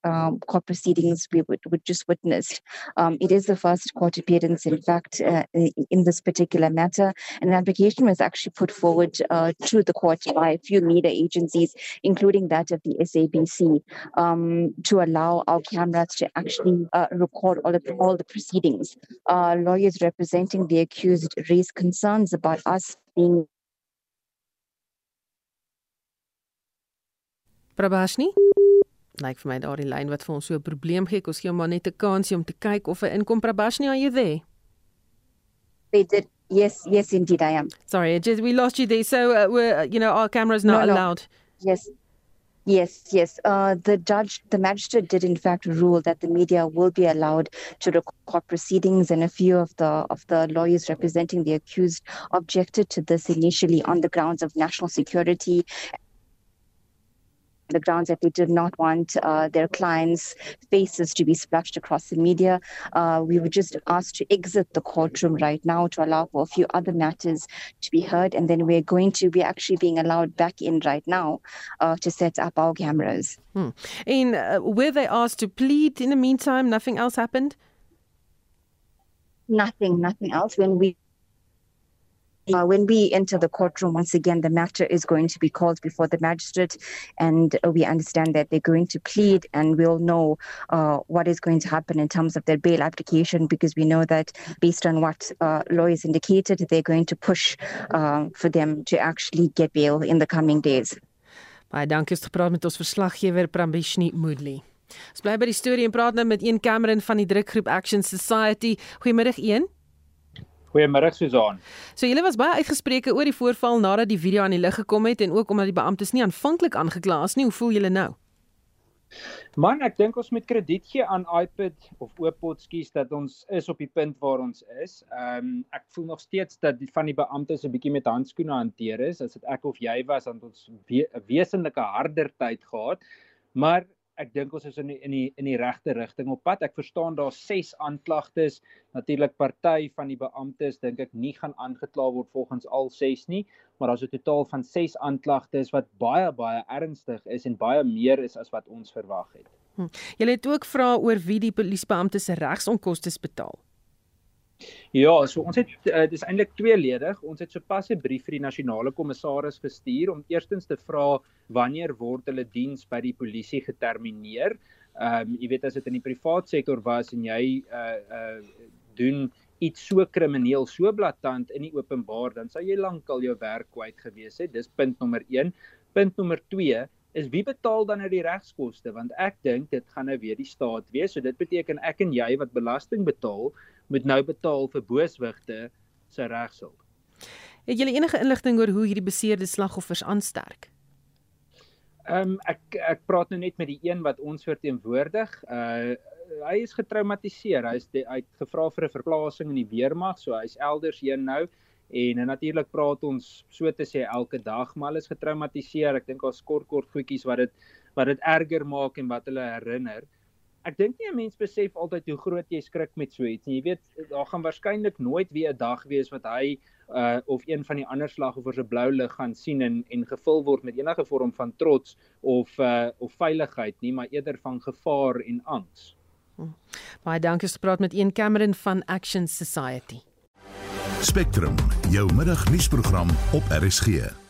um, court proceedings we would, would just witnessed. Um, it is the first court appearance, in fact, uh, in this particular matter. And an application was actually put forward uh, to the court by a few media agencies, including that of the SABC, um, to allow our cameras to actually uh, record all of all the proceedings. Lawyers representing the accused raised concerns about us being. Prabashni? Lyk vir my daardie lyn wat vir ons so 'n probleem gee. Ons gee hom maar net 'n kansie om te kyk of hy inkom. Prabashni, are you there? They did. Yes, yes, indeed, I am. Sorry, just we lost you there. So, uh, we're, you know, our cameras not no, allowed. No. Yes. Yes, yes. Uh, the judge, the magistrate did in fact rule that the media will be allowed to record proceedings, and a few of the of the lawyers representing the accused objected to this initially on the grounds of national security the grounds that they did not want uh, their clients' faces to be splashed across the media. Uh, we were just asked to exit the courtroom right now to allow for a few other matters to be heard. And then we're going to be actually being allowed back in right now uh, to set up our cameras. Hmm. And uh, were they asked to plead in the meantime? Nothing else happened? Nothing, nothing else. When we uh, when we enter the courtroom, once again, the matter is going to be called before the magistrate, and we understand that they're going to plead, and we'll know uh, what is going to happen in terms of their bail application, because we know that based on what uh, lawyers indicated, they're going to push uh, for them to actually get bail in the coming days. Het met ons bly by die storie en praat nou met een Cameron van die drukgroep Action Society. Goeiemiddag een. Goeiemôre Susan. So julle was baie uitgespreke oor die voorval nadat die video aan die lig gekom het en ook omdat die beamptes nie aanvanklik aangekla is nie. Hoe voel julle nou? Man, ek dink ons moet krediet gee aan iPad of Opot skies dat ons is op die punt waar ons is. Ehm um, ek voel nog steeds dat die van die beamptes 'n bietjie met handskoene hanteer is. As dit ek of jy was, dan ons 'n we wesenlike harder tyd gehad. Maar ek dink ons is in die, in die in die regte rigting op pad. Ek verstaan daar's 6 aanklagtes. Natuurlik party van die beamptes dink ek nie gaan aangekla word volgens al 6 nie, maar daar's 'n totaal van 6 aanklagtes wat baie baie ernstig is en baie meer is as wat ons verwag het. Hm. Jy het ook vra oor wie die polisiebeamptes se regsonkoste betaal. Ja, so ons het uh, dis eintlik tweeledig. Ons het sopas 'n brief vir die nasionale kommissaris gestuur om eerstens te vra wanneer word hulle diens by die polisie getermineer. Ehm um, jy weet as dit in die privaat sektor was en jy uh uh doen iets so krimineel, so blaatant in die openbaar, dan sou jy lankal jou werk kwyt gewees het. Dis punt nommer 1. Punt nommer 2 is wie betaal dan nou die regskoste want ek dink dit gaan nou weer die staat wees. So dit beteken ek en jy wat belasting betaal, moet nou betaal vir booswigte se regshulp. Het jy enige inligting oor hoe hierdie beseerde slagoffers aansterk? Ehm um, ek ek praat nou net met die een wat ons verteenwoordig. Uh hy is getraumatiseer. Hy is die, hy het gevra vir 'n verplasing in die weermag, so hy's elders heen nou. En natuurlik praat ons so te sê elke dag, maar hulle is getraumatiseer. Ek dink daar's kort kort goedjies wat dit wat dit erger maak en wat hulle herinner ek dink nie 'n mens besef altyd hoe groot jy skrik met so iets nie. Jy weet, daar gaan waarskynlik nooit weer 'n dag wees wat hy uh of een van die ander slagoffers se blou lig gaan sien en en gevul word met enige vorm van trots of uh of veiligheid nie, maar eerder van gevaar en angs. Hm. Baie dankie vir gepraat met een Cameron van Action Society. Spectrum, jou middagnuusprogram op RSG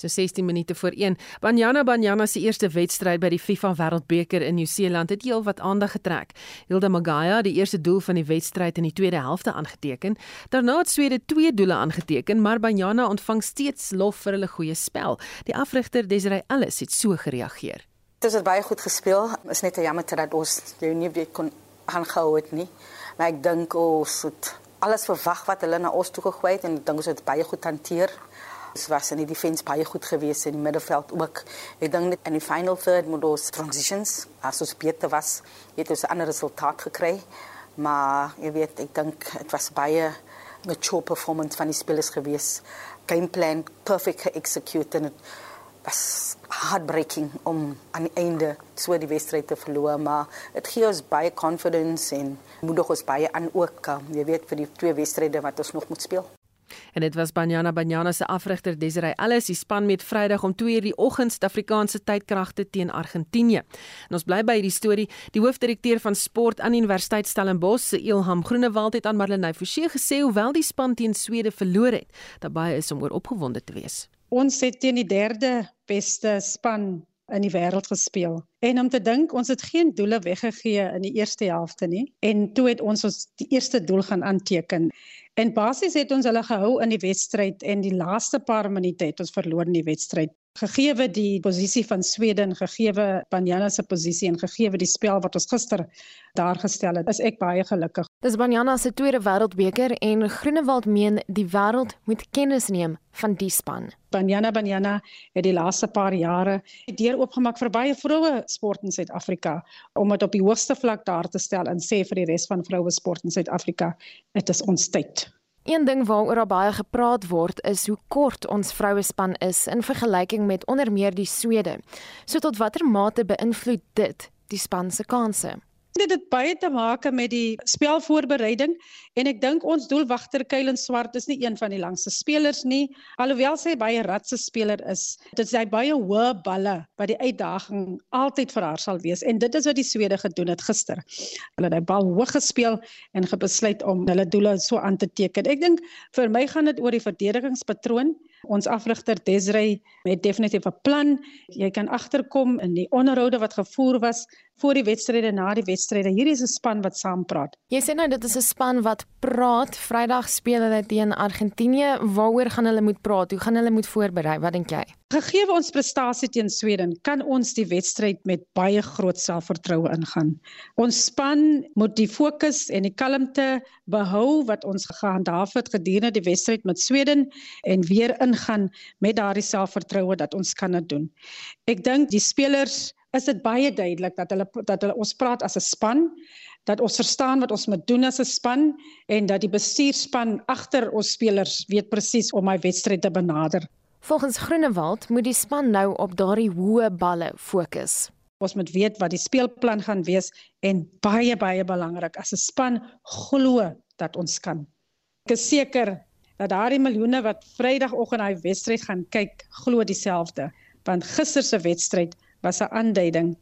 so 16 minute voor 1. Banyana Banyana se eerste wedstryd by die FIFA Wêreldbeker in Nieu-Seeland het heel wat aandag getrek. Hilda Magaya, die eerste doel van die wedstryd in die tweede helfte aangeteken. Daarna het Swede twee doele aangeteken, maar Banyana ontvang steeds lof vir hulle goeie spel. Die afrigter Desiree Ellis het so gereageer. Dit het baie goed gespeel. Is net jammer dat ons jou nie weer kon aangehou het nie. Maar ek dink ons het alles verwag wat hulle na ons toe gegooi het en ek dink ons het baie goed hanteer. Ons was in die defense baie goed geweest in die middelveld ook. Ek dink net in die final third moet ons transitions as ons beter was, het ons 'n ander resultaat gekry. Maar jy weet, ek dink dit was baie mature performance van die spelers geweest. Game plan perfect executed en was heartbreaking om aan die einde so die wedstryd te verloor, maar dit gee ons baie confidence en moedig ons baie aan ook, jy weet vir die twee wedstryde wat ons nog moet speel. En dit was Banyana Banyana se afrigter Desiree Ellis, die span met Vrydag om 2:00 die oggend Suid-Afrikaanse tydkragte teen Argentinië. En ons bly by hierdie storie. Die hoofdirekteur van sport aan Universiteit Stellenbosch, Ilham Groenewald het aan Marlenae Forsie gesê hoewel die span teen Swede verloor het, dat baie is om oor opgewonde te wees. Ons het teen die derde beste span in die wêreld gespeel. En om te dink ons het geen doele weggegee in die eerste helfte nie en toe het ons ons die eerste doel gaan aanteken. En basies het ons hulle gehou in die wedstryd en die laaste paar minute het ons verloor in die wedstryd. Gegeewe die posisie van Swede en gegeewe Banyana se posisie en gegeewe die spel wat ons gister daar gestel het, is ek baie gelukkig. Dis Banyana se tweede wêreldbeker en Groenewald meen die wêreld moet kennis neem van die span. Banyana Banyana het die laaste paar jare die deur oopgemaak vir baie vroue sport in Suid-Afrika om dit op die hoogste vlak daar te stel en sê vir die res van vroue sport in Suid-Afrika, dit is ons tyd. Een ding waaroor daar baie gepraat word is hoe kort ons vrouespan is in vergelyking met onder meer die Swede. So tot watter mate beïnvloed dit die span se kansse? Dit het baie te maak met die spelvoorbereiding en ek dink ons doelwagter Kylen Swart is nie een van die langste spelers nie alhoewel sy baie ratse speler is. Dit sy baie hoë balle wat die uitdaging altyd vir haar sal wees en dit is wat die Swede gedoen het gister. Hulle het die bal hoog gespeel en gebesluit om hulle doele so aan te teken. Ek dink vir my gaan dit oor die verdedigingspatroon Ons afrigter Desrey het definitief 'n plan. Jy kan agterkom in die onderhoude wat gevoer was voor die wedstryde na die wedstryde. Hierdie is 'n span wat saam praat. Jy sê nou dit is 'n span wat praat. Vrydag speel hulle teen Argentinië. Waaroor gaan hulle moet praat? Hoe gaan hulle moet voorberei? Wat dink jy? Gegee ons prestasie teen Sweden, kan ons die wedstryd met baie groot selfvertroue ingaan. Ons span moet die fokus en die kalmte behou wat ons gehandhaaf het gedurende die wedstryd met Sweden en weer ingaan met daardie selfvertroue dat ons kan dit doen. Ek dink die spelers is dit baie duidelik dat hulle dat hulle ons praat as 'n span dat ons verstaan wat ons moet doen as 'n span en dat die bestuurspan agter ons spelers weet presies om my wedstryd te benader. Volgens Groenewald moet die span nou op daardie hoë balle fokus. Ons moet weet wat die speelplan gaan wees en baie baie belangrik as 'n span glo dat ons kan. Ek is seker dat daardie miljoene wat Vrydagoggend hy wedstryd gaan kyk, glo dieselfde, want gister se wedstryd was 'n aanduiding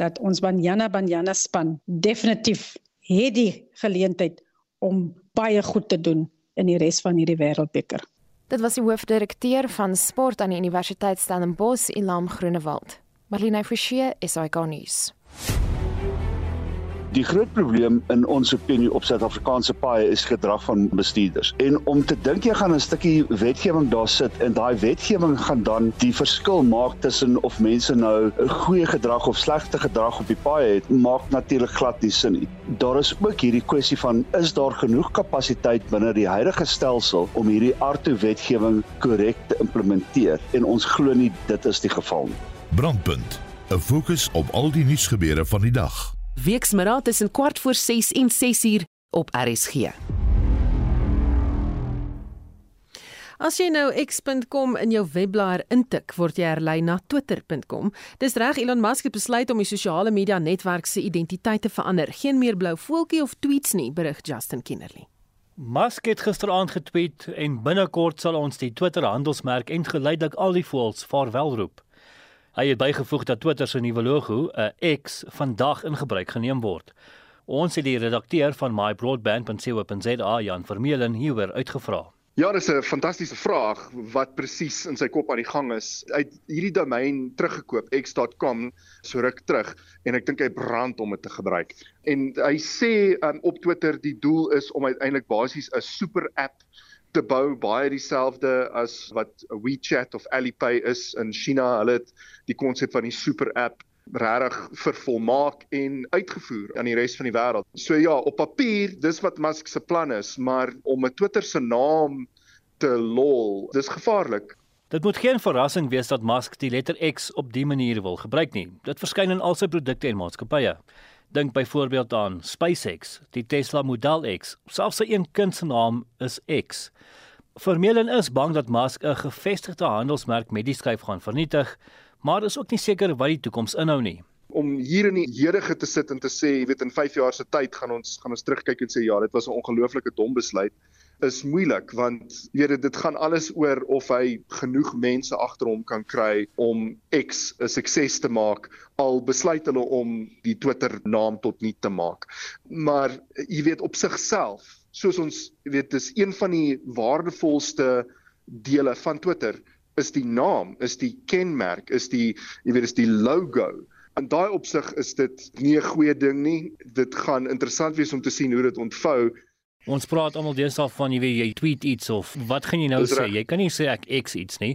dat ons Banyana Banyana span definitief het die geleentheid om baie goed te doen in die res van hierdie wêreldbeker. Dit was die hoofdirekteur van sport aan die Universiteit Stellenbosch, Ilam Groenewald. Marlene Forsie, SAK nuus. Die groot probleem in ons opinie op Suid-Afrikaanse paaie is gedrag van bestuurders. En om te dink jy gaan 'n stukkie wetgewing daar sit en daai wetgewing gaan dan die verskil maak tussen of mense nou 'n goeie gedrag of slegte gedrag op die paaie het, maak natuurlik glad nie sin nie. Daar is ook hierdie kwessie van is daar genoeg kapasiteit binne die huidige stelsel om hierdie aardto wetgewing korrek te implementeer? En ons glo nie dit is die geval nie. Brandpunt. 'n Fokus op al die nuusgebeure van die dag weksmiddag tussen kwart voor 6 en 6 uur op RSG. As jy nou x.com in jou webblaaier intik, word jy herlei na twitter.com. Dis reg Elon Musk het besluit om die sosiale media netwerk se identiteit te verander. Geen meer blou voeltjie of tweets nie, berig Justin Kennerly. Musk het gisteraand getweet en binnekort sal ons die Twitter handelsmerk en geleidelik al die voels vaarwel roep. Hy het bygevoeg dat Twitter se nuwe logo, 'n X, vandag in gebruik geneem word. Ons het die redakteur van mybroadband.co.za, Jan Vermeulen, hieroor uitgevra. Ja, dis 'n fantastiese vraag wat presies in sy kop aan die gang is. Hy het hierdie domein teruggekoop, x.com, so ruk terug en ek dink hy brand om dit te gebruik. En hy sê um, op Twitter die doel is om uiteindelik basies 'n super app te bou baie dieselfde as wat WeChat of Alipay is in China. Hulle het die konsep van die super app regtig vervolmaak en uitgevoer aan die res van die wêreld. So ja, op papier, dis wat Musk se plan is, maar om 'n Twitter se naam te lol, dis gevaarlik. Dit moet geen verrassing wees dat Musk die letter X op dië manier wil gebruik nie. Dit verskyn in al sy produkte en maatskappye. Dink byvoorbeeld aan SpaceX, die Tesla Model X, selfs sy een kind se naam is X. Vermeulen is bang dat Musk 'n gevestigde handelsmerk met die skuif gaan vernietig, maar is ook nie seker wat die toekoms inhou nie. Om hier in die hedige te sit en te sê, jy weet in 5 jaar se tyd gaan ons gaan ons terugkyk en sê ja, dit was 'n ongelooflike dom besluit is moeilik want weet dit gaan alles oor of hy genoeg mense agter hom kan kry om X 'n sukses te maak al besluit hulle om die Twitter naam tot nul te maak. Maar jy weet op sigself soos ons weet dis een van die waardevolste dele van Twitter is die naam is die kenmerk is die jy weet is die logo. In daai opsig is dit nie 'n goeie ding nie. Dit gaan interessant wees om te sien hoe dit ontvou Ons praat almal deesdae van jy weet jy tweet iets of wat gaan jy nou sê? Jy kan nie sê ek X iets nie.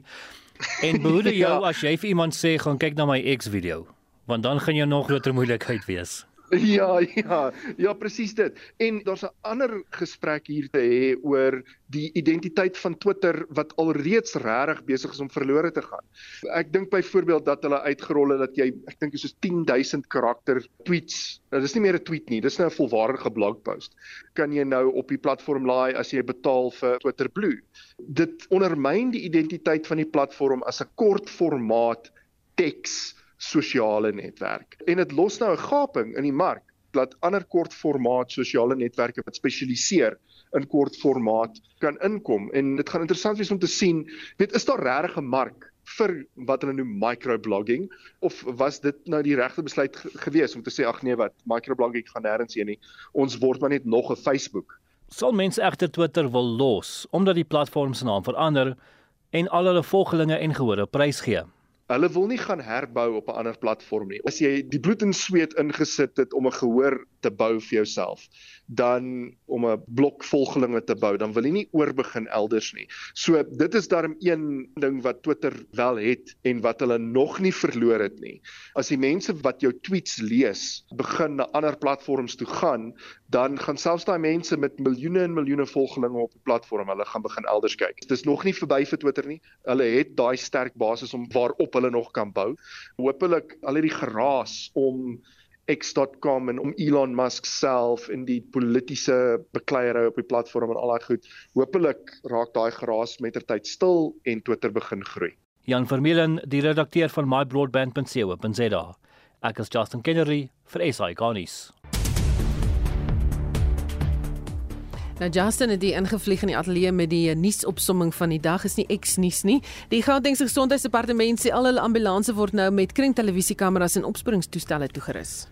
En behoede jou ja. as jy vir iemand sê gaan kyk na my X video, want dan gaan jy nog groter moeilikheid wees. Ja, ja, ja presies dit. En daar's 'n ander gesprek hier te hê oor die identiteit van Twitter wat alreeds regtig besig is om verlore te gaan. Ek dink byvoorbeeld dat hulle uitgerol het dat jy ek dink soos 10000 karakter tweets. Nou dis nie meer 'n tweet nie, dis nou 'n volwaardige blogpost. Kan jy nou op die platform laai as jy betaal vir Twitter Blue. Dit ondermyn die identiteit van die platform as 'n kort formaat teks sosiale netwerk. En dit los nou 'n gaping in die mark dat ander kort formaat sosiale netwerke wat spesialiseer in kort formaat kan inkom en dit gaan interessant wees om te sien, weet is daar regtig 'n mark vir wat hulle noem microblogging of was dit nou die regte besluit gewees om te sê ag nee wat microblogging gaan nêrens heen nie ons word maar net nog 'n Facebook sal mense egter Twitter wil los omdat die platform se naam verander en al hulle volgelinge en gehore prysgee. Hulle wil nie gaan herbou op 'n ander platform nie. As jy die bloed en sweet ingesit het om 'n gehoor te bou vir jouself, dan om 'n blok volgelinge te bou, dan wil jy nie oorbegin elders nie. So dit is daarom een ding wat Twitter wel het en wat hulle nog nie verloor het nie. As die mense wat jou tweets lees, begin na ander platforms toe gaan, dan gaan selfs daai mense met miljoene en miljoene volgelinge op die platform, hulle gaan begin elders kyk. Dit is nog nie verby vir Twitter nie. Hulle het daai sterk basis om waarop hulle nog kan bou. Hoopelik al hierdie geraas om x.com en om Elon Musk self in die politieke bekleierery op die platform en al daai goed. Hoopelik raak daai geraas mettertyd stil en Twitter begin groei. Jan Vermeulen, die redakteur van mybroadband.co.za. Ek is Justin Kennedy vir SI Garnis. Nou Justin het die ingevlieg in die ateljee met die nuusopsomming van die dag is nie X nuus nie. Die Gautengse Gesondheidsdepartement sê al hulle ambulanses word nou met kringtelevisiekameras en opsporingstoestelle toegerus.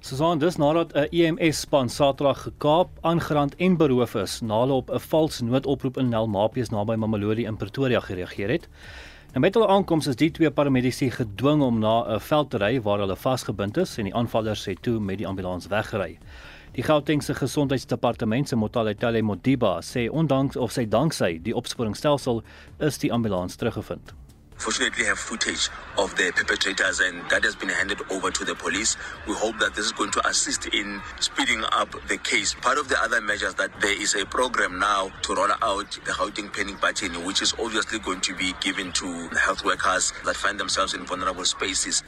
Susan, dis nadat 'n EMS span Saterdag gekaap, aangerand en beroof is nadat op 'n vals noodoproep in Nelmapies naby Mamelodi in Pretoria gereageer het. Nou met hulle aankoms is die twee paramedici gedwing om na 'n veld te ry waar hulle vasgebind is en die aanvallers het toe met die ambulans weggery. Die Gautengse Gesondheidsdepartement se Motaletale Modiba sê ondanks of sy danksy die opsporingsstelsel is die ambulans teruggevind. Fortunately, have footage of the perpetrators, and that has been handed over to the police. We hope that this is going to assist in speeding up the case. Part of the other measures that there is a program now to roll out the Gauteng panic button, which is obviously going to be given to health workers that find themselves in vulnerable spaces.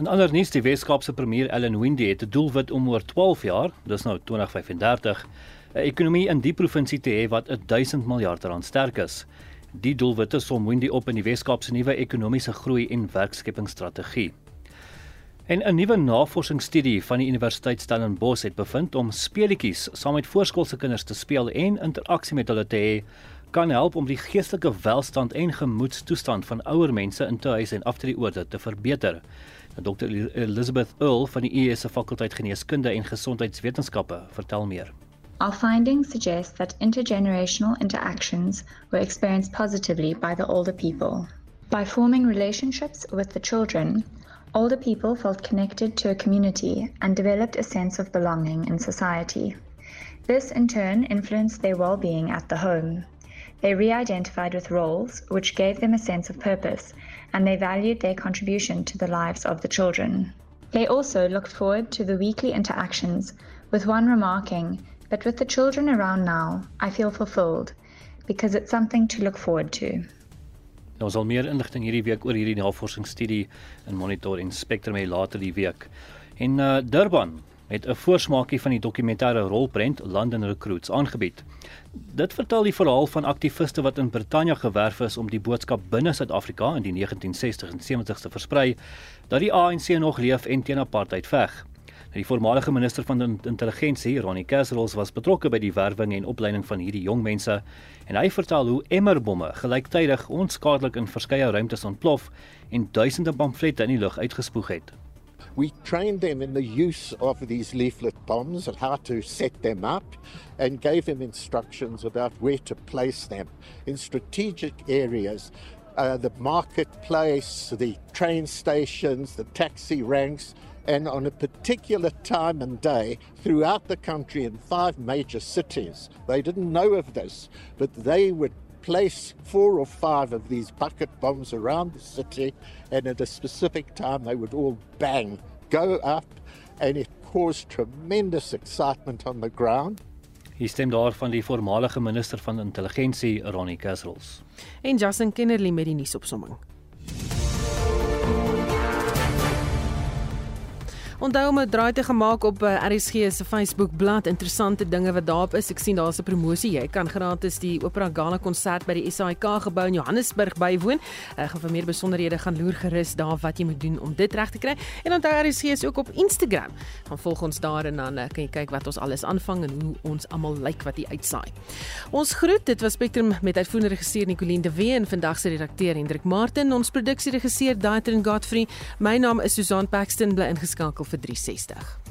En ander nuus, die Weskaapse premier Ellen Windey het 'n doelwit om oor 12 jaar, dis nou 2035, 'n ekonomie in die provinsie te hê wat 1000 miljard rand sterk is. Die doelwitte som Windey op in die Weskaap se nuwe ekonomiese groei en werkskepingsstrategie. En 'n nuwe navorsingsstudie van die Universiteit Stellenbosch het bevind om speletjies saam met voorskoolse kinders te speel en interaksie met hulle te hê kan help om die geestelike welstand en gemoedstoestand van ouer mense in tuis en afdrieorde te verbeter. Dr Elizabeth Earl van die US se fakulteit geneeskunde en gesondheidswetenskappe vertel meer. Our findings suggest that intergenerational interactions were experienced positively by the older people. By forming relationships with the children, older people felt connected to a community and developed a sense of belonging in society. This in turn influenced their well being at the home. They re identified with roles, which gave them a sense of purpose, and they valued their contribution to the lives of the children. They also looked forward to the weekly interactions, with one remarking, But with the children around now, I feel fulfilled because it's something to look forward to. Nou, ons sal meer inligting hierdie week oor hierdie navorsingsstudie in Monitor en Spectrum hê later die week. En uh, Durban het 'n voorsmaakie van die dokumentêre rolprent London Recruits aangebied. Dit vertel die verhaal van aktiviste wat in Brittanje gewerf is om die boodskap binne Suid-Afrika in die 1960s en 70s te versprei dat die ANC nog leef en teen apartheid veg. Die voormalige minister van intelligensie, Ronnie Kasrils, was betrokke by die werwing en opleiding van hierdie jong mense en hy vertel hoe emmerbomme gelyktydig onskadelik in verskeie ruimtes ontplof en duisende pamflette in die lug uitgespoeg het. We trained them in the use of these leaflet bombs and how to set them up and gave them instructions about where to place them in strategic areas. Uh, the marketplace, the train stations, the taxi ranks, and on a particular time and day throughout the country in five major cities. They didn't know of this, but they would place four or five of these bucket bombs around the city, and at a specific time they would all bang, go up, and it caused tremendous excitement on the ground. Hier stem daar van die voormalige minister van intelligensie Ronnie Kasrils. En Justin Kennerly met die nuusopsomming. Onthou om 'n draai te gemaak op eh, RSG se Facebook bladsy, interessante dinge wat daarop is. Ek sien daar's 'n promosie. Jy kan gratis die Opera Gala konsert by die SAIK gebou in Johannesburg bywoon. Ek uh, gaan vir meer besonderhede gaan loer gerus daar wat jy moet doen om dit reg te kry. En onthou RSG is ook op Instagram. Gaan volg ons daar en dan uh, kan jy kyk wat ons alles aanvang en hoe ons almal lyk like wat jy uitsaai. Ons groet. Dit was Spectrum met uitvoerende regisseur Nicoline de Wee en vandag se redakteur Hendrik Martin, ons produksieregisseur Daitrin Godfrey. My naam is Susan Paxton bly ingeskakel vir 360.